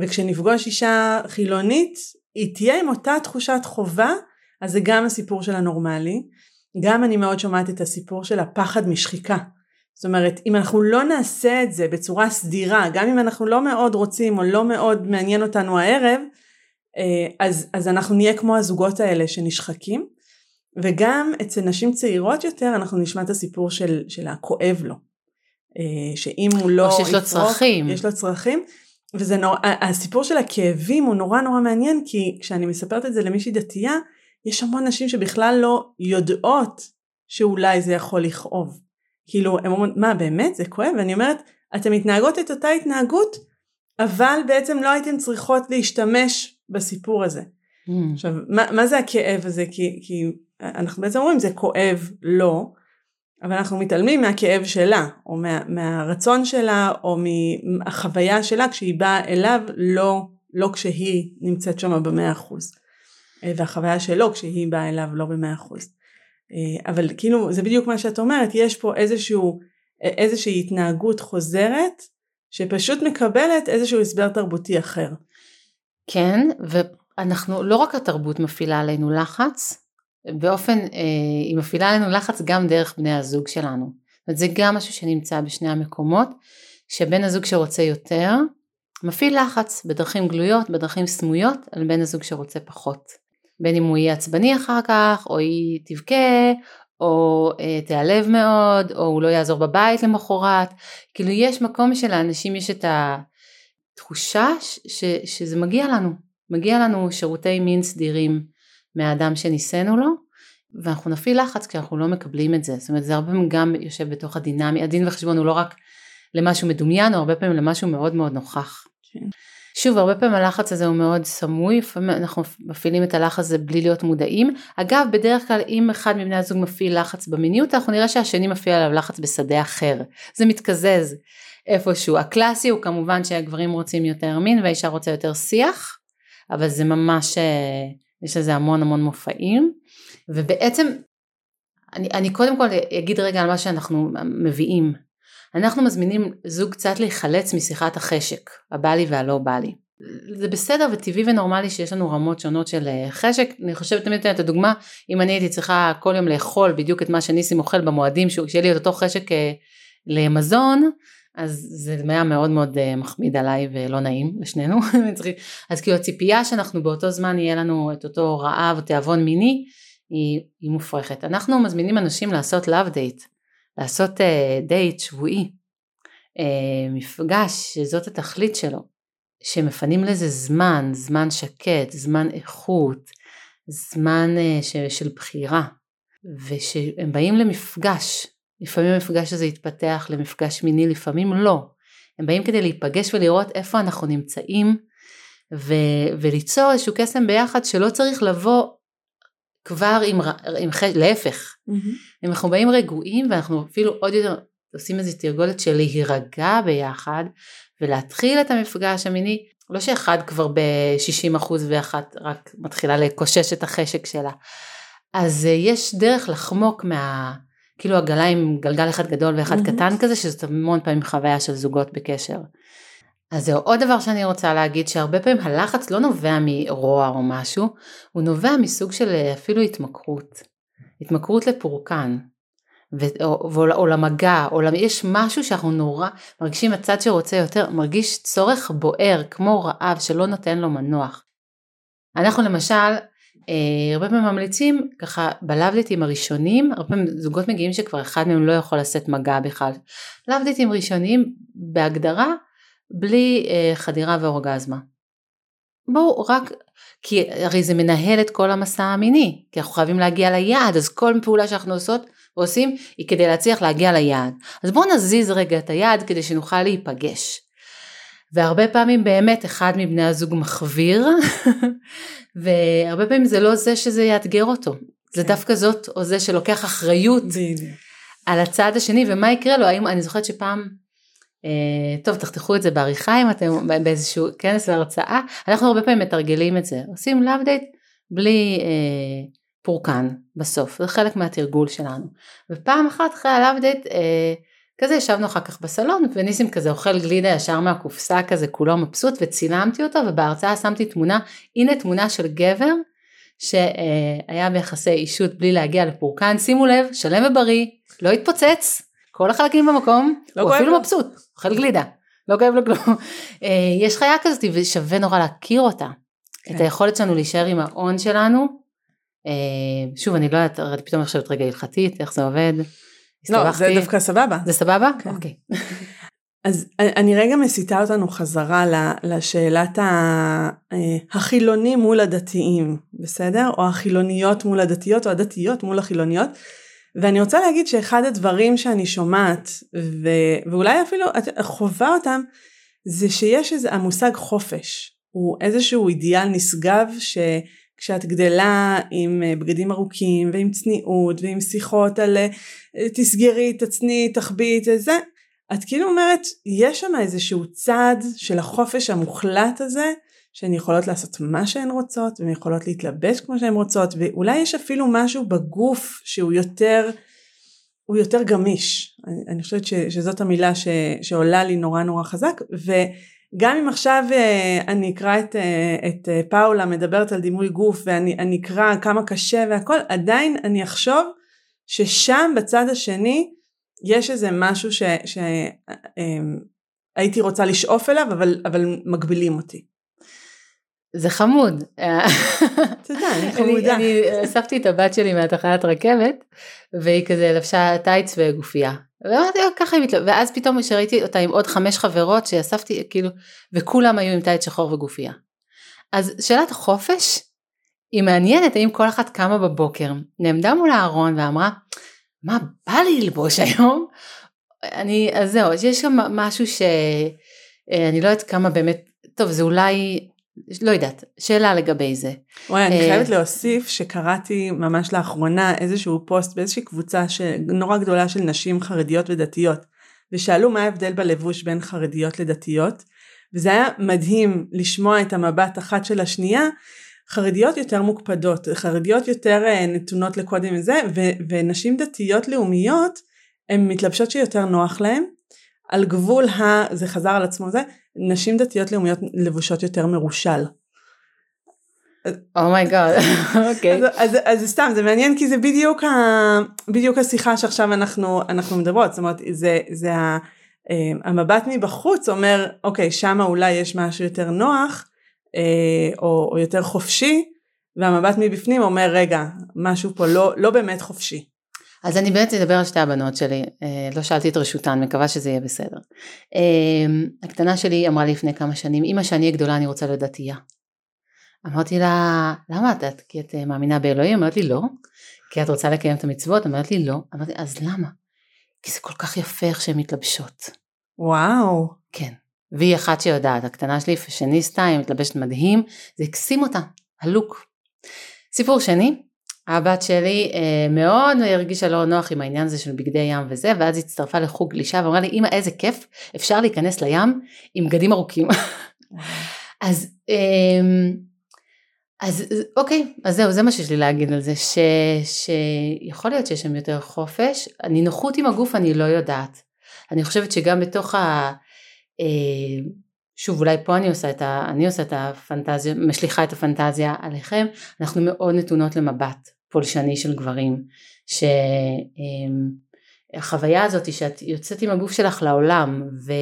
B: וכשנפגוש אישה חילונית היא תהיה עם אותה תחושת חובה, אז זה גם הסיפור של הנורמלי. גם אני מאוד שומעת את הסיפור של הפחד משחיקה. זאת אומרת, אם אנחנו לא נעשה את זה בצורה סדירה, גם אם אנחנו לא מאוד רוצים או לא מאוד מעניין אותנו הערב, אז, אז אנחנו נהיה כמו הזוגות האלה שנשחקים, וגם אצל נשים צעירות יותר אנחנו נשמע את הסיפור של, של הכואב לו. שאם הוא לא...
A: או שיש לו צרכים.
B: יש לו צרכים. וזה נורא, הסיפור של הכאבים הוא נורא נורא מעניין כי כשאני מספרת את זה למישהי דתייה, יש המון נשים שבכלל לא יודעות שאולי זה יכול לכאוב. כאילו, הן אומרות, מה באמת זה כואב? ואני אומרת, אתן מתנהגות את אותה התנהגות, אבל בעצם לא הייתן צריכות להשתמש בסיפור הזה. Mm. עכשיו, מה, מה זה הכאב הזה? כי, כי אנחנו בעצם אומרים, זה כואב לא, אבל אנחנו מתעלמים מהכאב שלה, או מה, מהרצון שלה, או מהחוויה שלה כשהיא באה אליו, לא, לא כשהיא נמצאת שם במאה אחוז. אה, והחוויה שלו כשהיא באה אליו לא במאה אחוז. אה, אבל כאילו זה בדיוק מה שאת אומרת, יש פה איזשהו, אה, איזושהי התנהגות חוזרת שפשוט מקבלת איזשהו הסבר תרבותי אחר.
A: כן, ואנחנו, לא רק התרבות מפעילה עלינו לחץ, באופן, היא מפעילה עלינו לחץ גם דרך בני הזוג שלנו. זאת אומרת, זה גם משהו שנמצא בשני המקומות, שבן הזוג שרוצה יותר, מפעיל לחץ בדרכים גלויות, בדרכים סמויות, על בן הזוג שרוצה פחות. בין אם הוא יהיה עצבני אחר כך, או היא תבכה, או אה, תיעלב מאוד, או הוא לא יעזור בבית למחרת. כאילו יש מקום שלאנשים יש את התחושה ש, שזה מגיע לנו, מגיע לנו שירותי מין סדירים מהאדם שניסינו לו, ואנחנו נפעיל לחץ כשאנחנו לא מקבלים את זה. זאת אומרת זה הרבה פעמים גם יושב בתוך הדינמי, הדין וחשבון הוא לא רק למשהו מדומיין, הוא הרבה פעמים למשהו מאוד מאוד נוכח. כן. שוב, הרבה פעמים הלחץ הזה הוא מאוד סמוי, לפעמים אנחנו מפעילים את הלחץ הזה בלי להיות מודעים. אגב, בדרך כלל אם אחד מבני הזוג מפעיל לחץ במיניות, אנחנו נראה שהשני מפעיל עליו לחץ בשדה אחר. זה מתקזז איפשהו. הקלאסי הוא כמובן שהגברים רוצים יותר מין והאישה רוצה יותר שיח, אבל זה ממש, אה, יש לזה המון המון מופעים. ובעצם, אני, אני קודם כל אגיד רגע על מה שאנחנו מביאים. אנחנו מזמינים זוג קצת להיחלץ משיחת החשק, הבא לי והלא בא לי. זה בסדר וטבעי ונורמלי שיש לנו רמות שונות של אה, חשק, אני חושבת תמיד את הדוגמה, אם אני הייתי צריכה כל יום לאכול בדיוק את מה שניסים אוכל במועדים, שיהיה לי את אותו חשק אה, למזון, אז זה היה מאוד מאוד אה, מחמיד עליי ולא נעים לשנינו, אז כאילו הציפייה שאנחנו באותו זמן יהיה לנו את אותו רעב או תיאבון מיני, היא, היא מופרכת. אנחנו מזמינים אנשים לעשות love date, לעשות דייט אה, שבועי, אה, מפגש שזאת התכלית שלו, שמפנים לזה זמן, זמן שקט, זמן איכות, זמן אה, של בחירה, ושהם באים למפגש, לפעמים המפגש הזה יתפתח למפגש מיני, לפעמים לא, הם באים כדי להיפגש ולראות איפה אנחנו נמצאים ו- וליצור איזשהו קסם ביחד שלא צריך לבוא כבר עם, עם חש... להפך, mm-hmm. אם אנחנו באים רגועים ואנחנו אפילו עוד יותר עושים איזו תרגולת של להירגע ביחד ולהתחיל את המפגש המיני, לא שאחד כבר ב-60% ואחת רק מתחילה לקושש את החשק שלה. אז uh, יש דרך לחמוק מה... כאילו עגלה עם גלגל אחד גדול ואחד mm-hmm. קטן כזה, שזאת המון פעמים חוויה של זוגות בקשר. אז זהו, עוד דבר שאני רוצה להגיד, שהרבה פעמים הלחץ לא נובע מרוע או משהו, הוא נובע מסוג של אה, אפילו התמכרות. התמכרות לפורקן, ו- או, או, או למגע, או למ... יש משהו שאנחנו נורא מרגישים הצד שרוצה יותר, מרגיש צורך בוער, כמו רעב שלא נותן לו מנוח. אנחנו למשל, הרבה פעמים ממליצים ככה בלאבדטים הראשונים, הרבה פעמים זוגות מגיעים שכבר אחד מהם לא יכול לשאת מגע בכלל. לאבדטים ראשונים בהגדרה בלי אה, חדירה ואורגזמה. בואו רק, כי הרי זה מנהל את כל המסע המיני, כי אנחנו חייבים להגיע ליעד, אז כל פעולה שאנחנו עושות ועושים היא כדי להצליח להגיע ליעד. אז בואו נזיז רגע את היעד כדי שנוכל להיפגש. והרבה פעמים באמת אחד מבני הזוג מחוויר, והרבה פעמים זה לא זה שזה יאתגר אותו, זה כן. דווקא זאת או זה שלוקח אחריות על הצד השני, ומה יקרה לו, האם, אני זוכרת שפעם אה, טוב תחתכו את זה בעריכה אם אתם באיזשהו כנס והרצאה אנחנו הרבה פעמים מתרגלים את זה. עושים love date בלי אה, פורקן בסוף. זה חלק מהתרגול שלנו. ופעם אחת אחרי ה love date אה, כזה ישבנו אחר כך בסלון וניסים כזה אוכל גלידה ישר מהקופסה כזה כולו מבסוט וצילמתי אותו ובהרצאה שמתי תמונה הנה תמונה של גבר שהיה ביחסי אישות בלי להגיע לפורקן שימו לב שלם ובריא לא התפוצץ כל החלקים במקום, לא הוא אפילו לו. מבסוט, אוכל גלידה, לא כואב לו כלום. אה, יש חיה כזאת ושווה נורא להכיר אותה. כן. את היכולת שלנו להישאר עם ההון שלנו. אה, שוב, אני לא יודעת, פתאום חושבת רגע הלכתית, איך זה עובד.
B: לא, זה דווקא סבבה.
A: זה סבבה? כן. אוקיי.
B: אז אני רגע מסיטה אותנו חזרה לשאלת אה, החילונים מול הדתיים, בסדר? או החילוניות מול הדתיות, או הדתיות מול החילוניות. ואני רוצה להגיד שאחד הדברים שאני שומעת, ו... ואולי אפילו חווה אותם, זה שיש איזה המושג חופש. הוא איזשהו אידיאל נשגב שכשאת גדלה עם אה, בגדים ארוכים ועם צניעות ועם שיחות על אה, תסגרי, תצני, תחביא, זה, את כאילו אומרת, יש שם איזשהו צד של החופש המוחלט הזה, שהן יכולות לעשות מה שהן רוצות, והן יכולות להתלבש כמו שהן רוצות, ואולי יש אפילו משהו בגוף שהוא יותר, הוא יותר גמיש. אני, אני חושבת ש, שזאת המילה ש, שעולה לי נורא נורא חזק, וגם אם עכשיו אה, אני אקרא את, אה, את אה, פאולה מדברת על דימוי גוף, ואני אקרא כמה קשה והכל, עדיין אני אחשוב ששם בצד השני, יש איזה משהו שהייתי רוצה לשאוף אליו, אבל, אבל מגבילים אותי.
A: זה חמוד.
B: תודה, אני חמודה.
A: אני אספתי את הבת שלי מהתחנת רכבת, והיא כזה לבשה טייץ וגופייה. ואמרתי לה ככה היא מתלבשת, ואז פתאום כשראיתי אותה עם עוד חמש חברות שאספתי, כאילו, וכולם היו עם טייץ שחור וגופייה. אז שאלת החופש היא מעניינת, האם כל אחת קמה בבוקר, נעמדה מול הארון ואמרה, מה בא לי ללבוש היום? אני, אז זהו, יש שם משהו שאני לא יודעת כמה באמת, טוב זה אולי לא יודעת, שאלה לגבי זה.
B: וואי, אני אה, חייבת להוסיף שקראתי ממש לאחרונה איזשהו פוסט באיזושהי קבוצה נורא גדולה של נשים חרדיות ודתיות, ושאלו מה ההבדל בלבוש בין חרדיות לדתיות, וזה היה מדהים לשמוע את המבט אחת של השנייה, חרדיות יותר מוקפדות, חרדיות יותר אה, נתונות לקודים וזה, ו- ונשים דתיות לאומיות, הן מתלבשות שיותר נוח להן, על גבול ה... זה חזר על עצמו זה, נשים דתיות לאומיות לבושות יותר מרושל.
A: oh my god, אוקיי.
B: אז סתם, זה מעניין כי זה בדיוק, ה, בדיוק השיחה שעכשיו אנחנו, אנחנו מדברות, זאת אומרת, זה, זה ה, אה, המבט מבחוץ אומר, אוקיי, שם אולי יש משהו יותר נוח, אה, או, או יותר חופשי, והמבט מבפנים אומר, רגע, משהו פה לא, לא באמת חופשי.
A: אז אני באמת אדבר על שתי הבנות שלי, אה, לא שאלתי את רשותן, מקווה שזה יהיה בסדר. אה, הקטנה שלי אמרה לי לפני כמה שנים, אמא שאני אהיה גדולה אני רוצה להיות דתייה. אמרתי לה, למה את? כי את אה, מאמינה באלוהים? אמרת לי לא. כי את רוצה לקיים את המצוות? אמרת לי לא. אמרתי, אז למה? כי זה כל כך יפה איך שהן מתלבשות.
B: וואו.
A: כן. והיא אחת שיודעת, הקטנה שלי פשניסטה, היא מתלבשת מדהים, זה הקסים אותה, הלוק. סיפור שני, הבת שלי אה, מאוד הרגישה לא נוח עם העניין הזה של בגדי ים וזה, ואז היא הצטרפה לחוג גלישה ואמרה לי, אמא איזה כיף, אפשר להיכנס לים עם בגדים ארוכים. אז, אה, אז אוקיי, אז זהו, זה מה שיש לי להגיד על זה, ש, שיכול להיות שיש שם יותר חופש, הנינוחות עם הגוף אני לא יודעת. אני חושבת שגם בתוך ה... אה, שוב אולי פה אני עושה את, ה, אני עושה את הפנטזיה, משליכה את הפנטזיה עליכם, אנחנו מאוד נתונות למבט פולשני של גברים, שהחוויה הזאת היא שאת יוצאת עם הגוף שלך לעולם ו,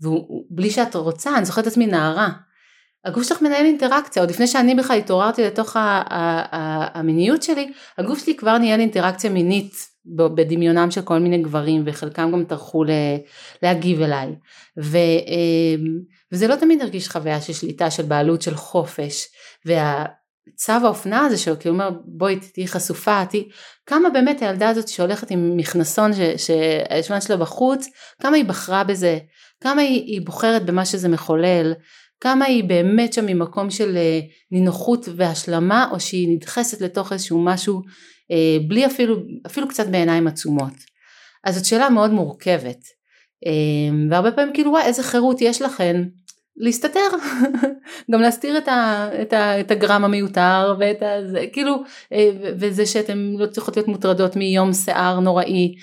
A: ובלי שאת רוצה, אני זוכרת את עצמי נערה, הגוף שלך מנהל אינטראקציה, עוד לפני שאני בכלל התעוררתי לתוך המיניות שלי, הגוף שלי כבר ניהל אינטראקציה מינית בדמיונם של כל מיני גברים וחלקם גם טרחו להגיב אליי. ו, אמ, וזה לא תמיד הרגיש חוויה של שליטה של בעלות של חופש והצו האופנה הזה שהוא כאילו אומר בואי תהיי חשופה תהיי כמה באמת הילדה הזאת שהולכת עם מכנסון שהישמן שלה בחוץ כמה היא בחרה בזה כמה היא, היא בוחרת במה שזה מחולל כמה היא באמת שם ממקום של אה, נינוחות והשלמה או שהיא נדחסת לתוך איזשהו משהו אה, בלי אפילו, אפילו קצת בעיניים עצומות. אז זאת שאלה מאוד מורכבת. אה, והרבה פעמים כאילו וואי איזה חירות יש לכן להסתתר, גם להסתיר את, ה, את, ה, את הגרם המיותר ואת ה... זה, כאילו, אה, וזה שאתן לא צריכות להיות מוטרדות מיום שיער נוראי.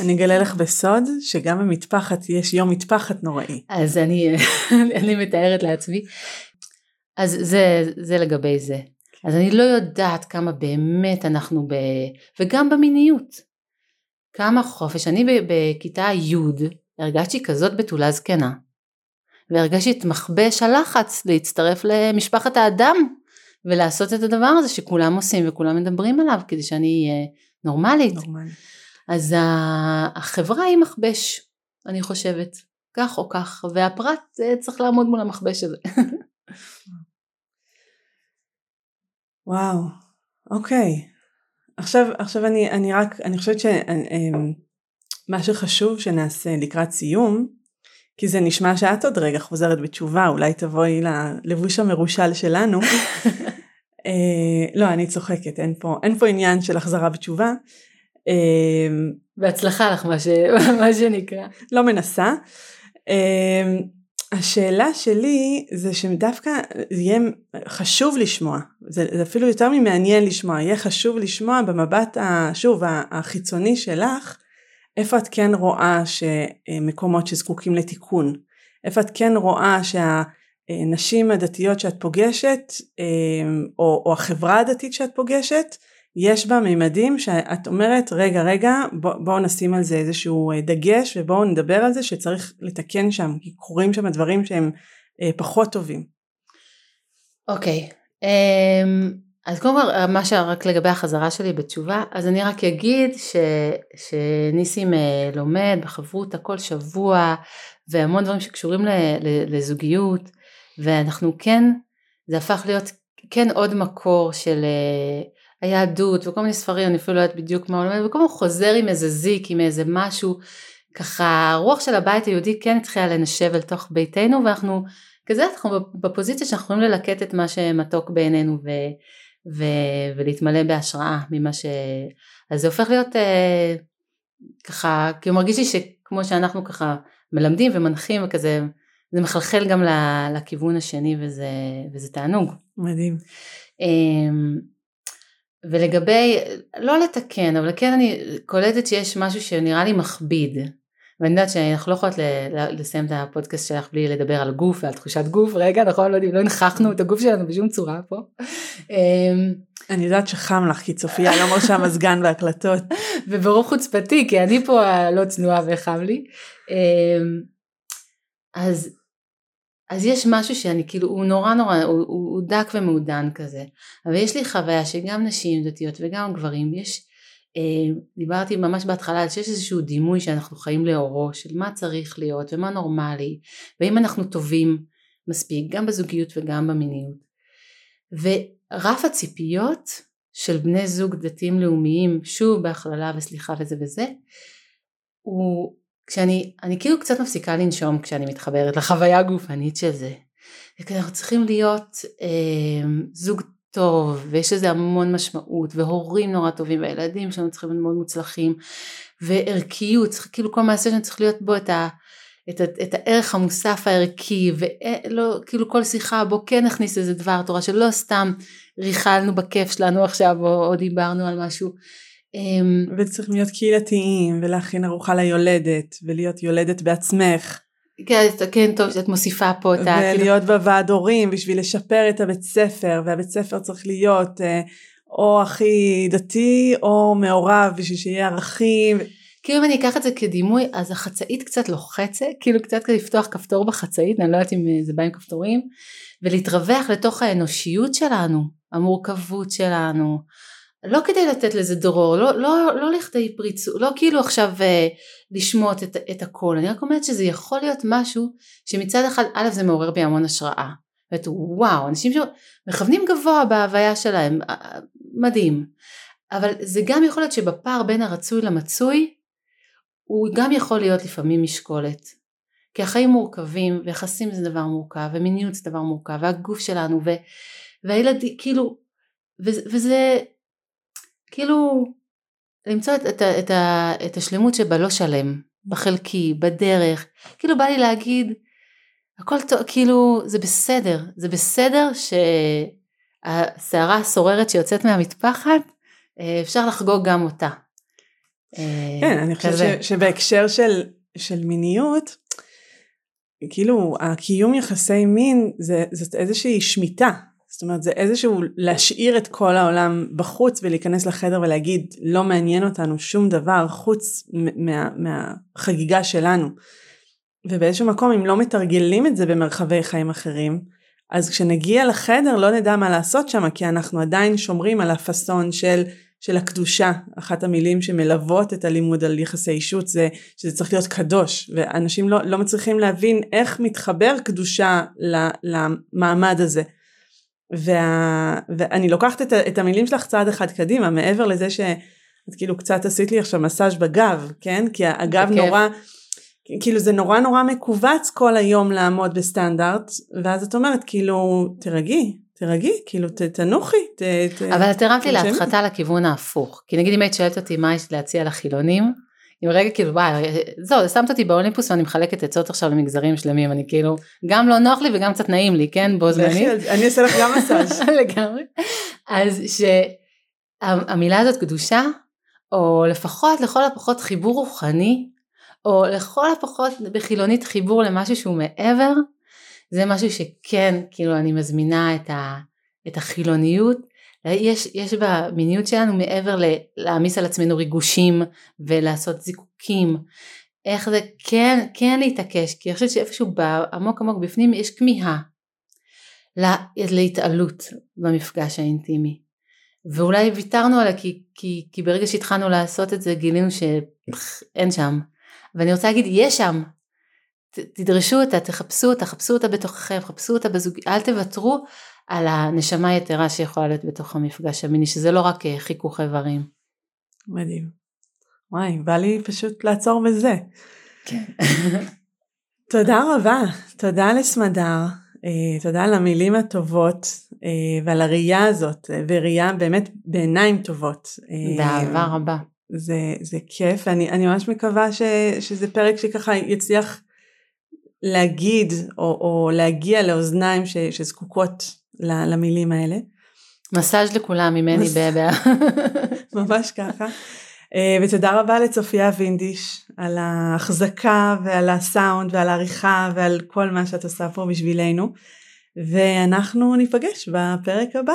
B: אני אגלה לך בסוד שגם במטפחת יש יום מטפחת נוראי.
A: אז אני, אני מתארת לעצמי. אז זה, זה לגבי זה. אז אני לא יודעת כמה באמת אנחנו ב... וגם במיניות. כמה חופש. אני בכיתה י' הרגשתי כזאת בתולה זקנה. והרגשתי את מכבש הלחץ להצטרף למשפחת האדם ולעשות את הדבר הזה שכולם עושים וכולם מדברים עליו כדי שאני אהיה נורמלית.
B: נורמלי.
A: אז החברה היא מכבש, אני חושבת, כך או כך, והפרט אה, צריך לעמוד מול המכבש הזה.
B: וואו, אוקיי. עכשיו, עכשיו אני, אני רק, אני חושבת שמה שחשוב שנעשה לקראת סיום, כי זה נשמע שאת עוד רגע חוזרת בתשובה, אולי תבואי ללבוש המרושל שלנו. אה, לא, אני צוחקת, אין פה, אין פה עניין של החזרה בתשובה.
A: אה, בהצלחה לך מה, ש... מה שנקרא.
B: לא מנסה. אה, השאלה שלי זה שדווקא יהיה חשוב לשמוע, זה, זה אפילו יותר ממעניין לשמוע, יהיה חשוב לשמוע במבט, ה, שוב, החיצוני שלך, איפה את כן רואה שמקומות שזקוקים לתיקון, איפה את כן רואה שהנשים הדתיות שאת פוגשת, או, או החברה הדתית שאת פוגשת, יש בה מימדים שאת אומרת רגע רגע בואו בוא נשים על זה איזשהו אה, דגש ובואו נדבר על זה שצריך לתקן שם כי קורים שם דברים שהם אה, פחות טובים.
A: אוקיי okay. אמ, um, אז קודם כל מה שרק לגבי החזרה שלי בתשובה אז אני רק אגיד ש, שניסים אה, לומד בחברות הכל שבוע והמון דברים שקשורים ל, ל, לזוגיות ואנחנו כן זה הפך להיות כן עוד מקור של היהדות וכל מיני ספרים, אני אפילו לא יודעת בדיוק מה הוא לומד, וכל הזמן חוזר עם איזה זיק, עם איזה משהו, ככה הרוח של הבית היהודי כן התחילה לנשב אל תוך ביתנו ואנחנו כזה אנחנו בפוזיציה שאנחנו יכולים ללקט את מה שמתוק בעינינו ו, ו, ולהתמלא בהשראה ממה ש... אז זה הופך להיות אה, ככה, כי הוא מרגיש לי שכמו שאנחנו ככה מלמדים ומנחים וכזה, זה מחלחל גם לכיוון השני וזה, וזה תענוג.
B: מדהים.
A: אה, ולגבי, לא לתקן, אבל כן אני קולטת שיש משהו שנראה לי מכביד. ואני יודעת שאנחנו לא יכולות לסיים את הפודקאסט שלך בלי לדבר על גוף ועל תחושת גוף, רגע נכון, לא לא הנכחנו את הגוף שלנו בשום צורה פה.
B: אמ, אני יודעת שחם לך כי צופיה לא מרשה מזגן בהקלטות.
A: וברוך חוצפתי כי אני פה לא צנועה וחם לי. אמ, אז אז יש משהו שאני כאילו הוא נורא נורא הוא, הוא, הוא דק ומעודן כזה אבל יש לי חוויה שגם נשים דתיות וגם גברים יש דיברתי ממש בהתחלה שיש איזשהו דימוי שאנחנו חיים לאורו של מה צריך להיות ומה נורמלי ואם אנחנו טובים מספיק גם בזוגיות וגם במיניות ורף הציפיות של בני זוג דתיים לאומיים שוב בהכללה וסליחה וזה וזה הוא כשאני אני כאילו קצת מפסיקה לנשום כשאני מתחברת לחוויה הגופנית של זה. אנחנו צריכים להיות אה, זוג טוב ויש לזה המון משמעות והורים נורא טובים והילדים שלנו צריכים להיות מאוד מוצלחים וערכיות צריך כאילו כל מעשה שאני צריך להיות בו את, ה, את, ה, את הערך המוסף הערכי ולא כאילו כל שיחה בו כן נכניס איזה דבר תורה שלא סתם ריכלנו בכיף שלנו עכשיו או, או דיברנו על משהו
B: אמ, וצריכים להיות קהילתיים ולהכין ארוחה ליולדת ולהיות יולדת בעצמך.
A: כן, כן טוב שאת מוסיפה פה את ה...
B: ולהיות כאילו... בוועד הורים בשביל לשפר את הבית ספר והבית ספר צריך להיות אה, או הכי דתי או מעורב בשביל שיהיה ערכים.
A: כאילו אם אני אקח את זה כדימוי אז החצאית קצת לוחצת כאילו קצת כזה לפתוח כפתור בחצאית אני לא יודעת אם זה בא עם כפתורים ולהתרווח לתוך האנושיות שלנו המורכבות שלנו לא כדי לתת לזה דרור, לא, לא, לא לכדי פריצות, לא כאילו עכשיו אה, לשמוט את, את הכל, אני רק אומרת שזה יכול להיות משהו שמצד אחד, א' זה מעורר בי המון השראה, ואת וואו, אנשים שמכוונים גבוה בהוויה שלהם, אה, אה, מדהים, אבל זה גם יכול להיות שבפער בין הרצוי למצוי, הוא גם יכול להיות לפעמים משקולת, כי החיים מורכבים, ויחסים זה דבר מורכב, ומיניות זה דבר מורכב, והגוף שלנו, ו, והילדים, כאילו, וזה כאילו למצוא את, את, את, את השלמות שבלא שלם, בחלקי, בדרך, כאילו בא לי להגיד הכל טוב, כאילו זה בסדר, זה בסדר שהסערה הסוררת שיוצאת מהמטפחת אה, אפשר לחגוג גם אותה.
B: אה, כן, אני חושבת שבהקשר של, של מיניות, כאילו הקיום יחסי מין זה, זאת איזושהי שמיטה זאת אומרת זה איזשהו להשאיר את כל העולם בחוץ ולהיכנס לחדר ולהגיד לא מעניין אותנו שום דבר חוץ מה, מהחגיגה שלנו. ובאיזשהו מקום אם לא מתרגלים את זה במרחבי חיים אחרים, אז כשנגיע לחדר לא נדע מה לעשות שם, כי אנחנו עדיין שומרים על הפאסון של, של הקדושה. אחת המילים שמלוות את הלימוד על יחסי אישות זה שזה צריך להיות קדוש, ואנשים לא, לא מצליחים להבין איך מתחבר קדושה למעמד הזה. וה, ואני לוקחת את, את המילים שלך צעד אחד קדימה, מעבר לזה שאת כאילו קצת עשית לי עכשיו מסאז' בגב, כן? כי הגב נורא... כאילו זה נורא נורא מכווץ כל היום לעמוד בסטנדרט ואז את אומרת כאילו תרגי תרגי כאילו ת, תנוחי ת, ת,
A: אבל את הרמת לי להדחתה לכיוון ההפוך. כי נגיד אם היית שואלת אותי מה יש להציע לחילונים אם רגע כאילו וואי זהו שמת אותי באולימפוס ואני מחלקת עצות עכשיו למגזרים שלמים אני כאילו גם לא נוח לי וגם קצת נעים לי כן בו זמנית
B: אני אעשה לך גם מסאז'
A: לגמרי אז שהמילה הזאת קדושה או לפחות לכל הפחות חיבור רוחני או לכל הפחות בחילונית חיבור למשהו שהוא מעבר, זה משהו שכן, כאילו אני מזמינה את, ה, את החילוניות. יש, יש במיניות שלנו מעבר להעמיס על עצמנו ריגושים ולעשות זיקוקים, איך זה כן, כן להתעקש, כי אני חושבת שאיפשהו עמוק עמוק בפנים יש כמיהה לה, להתעלות במפגש האינטימי. ואולי ויתרנו עליה כי, כי, כי ברגע שהתחלנו לעשות את זה גילינו שאין שם ואני רוצה להגיד, יש שם. תדרשו אותה, תחפשו אותה, חפשו אותה בתוככם, חפשו אותה בזוג, אל תוותרו על הנשמה היתרה שיכולה להיות בתוך המפגש המיני, שזה לא רק אה, חיכוך איברים.
B: מדהים. וואי, בא לי פשוט לעצור בזה.
A: כן.
B: תודה רבה, תודה לסמדר, אה, תודה על המילים הטובות אה, ועל הראייה הזאת, וראייה באמת בעיניים טובות.
A: באהבה רבה.
B: זה, זה כיף ואני אני ממש מקווה ש, שזה פרק שככה יצליח להגיד או, או להגיע לאוזניים ש, שזקוקות למילים האלה.
A: מסאז' לכולם ממני מס... בבע.
B: ממש ככה. אה, ותודה רבה לצופיה וינדיש על ההחזקה ועל הסאונד ועל העריכה ועל כל מה שאת עושה פה בשבילנו ואנחנו ניפגש בפרק הבא.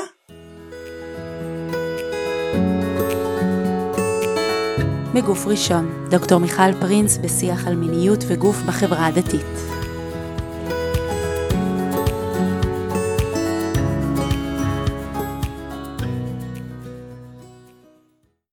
C: מגוף ראשון, דוקטור מיכל פרינס בשיח על מיניות וגוף בחברה הדתית.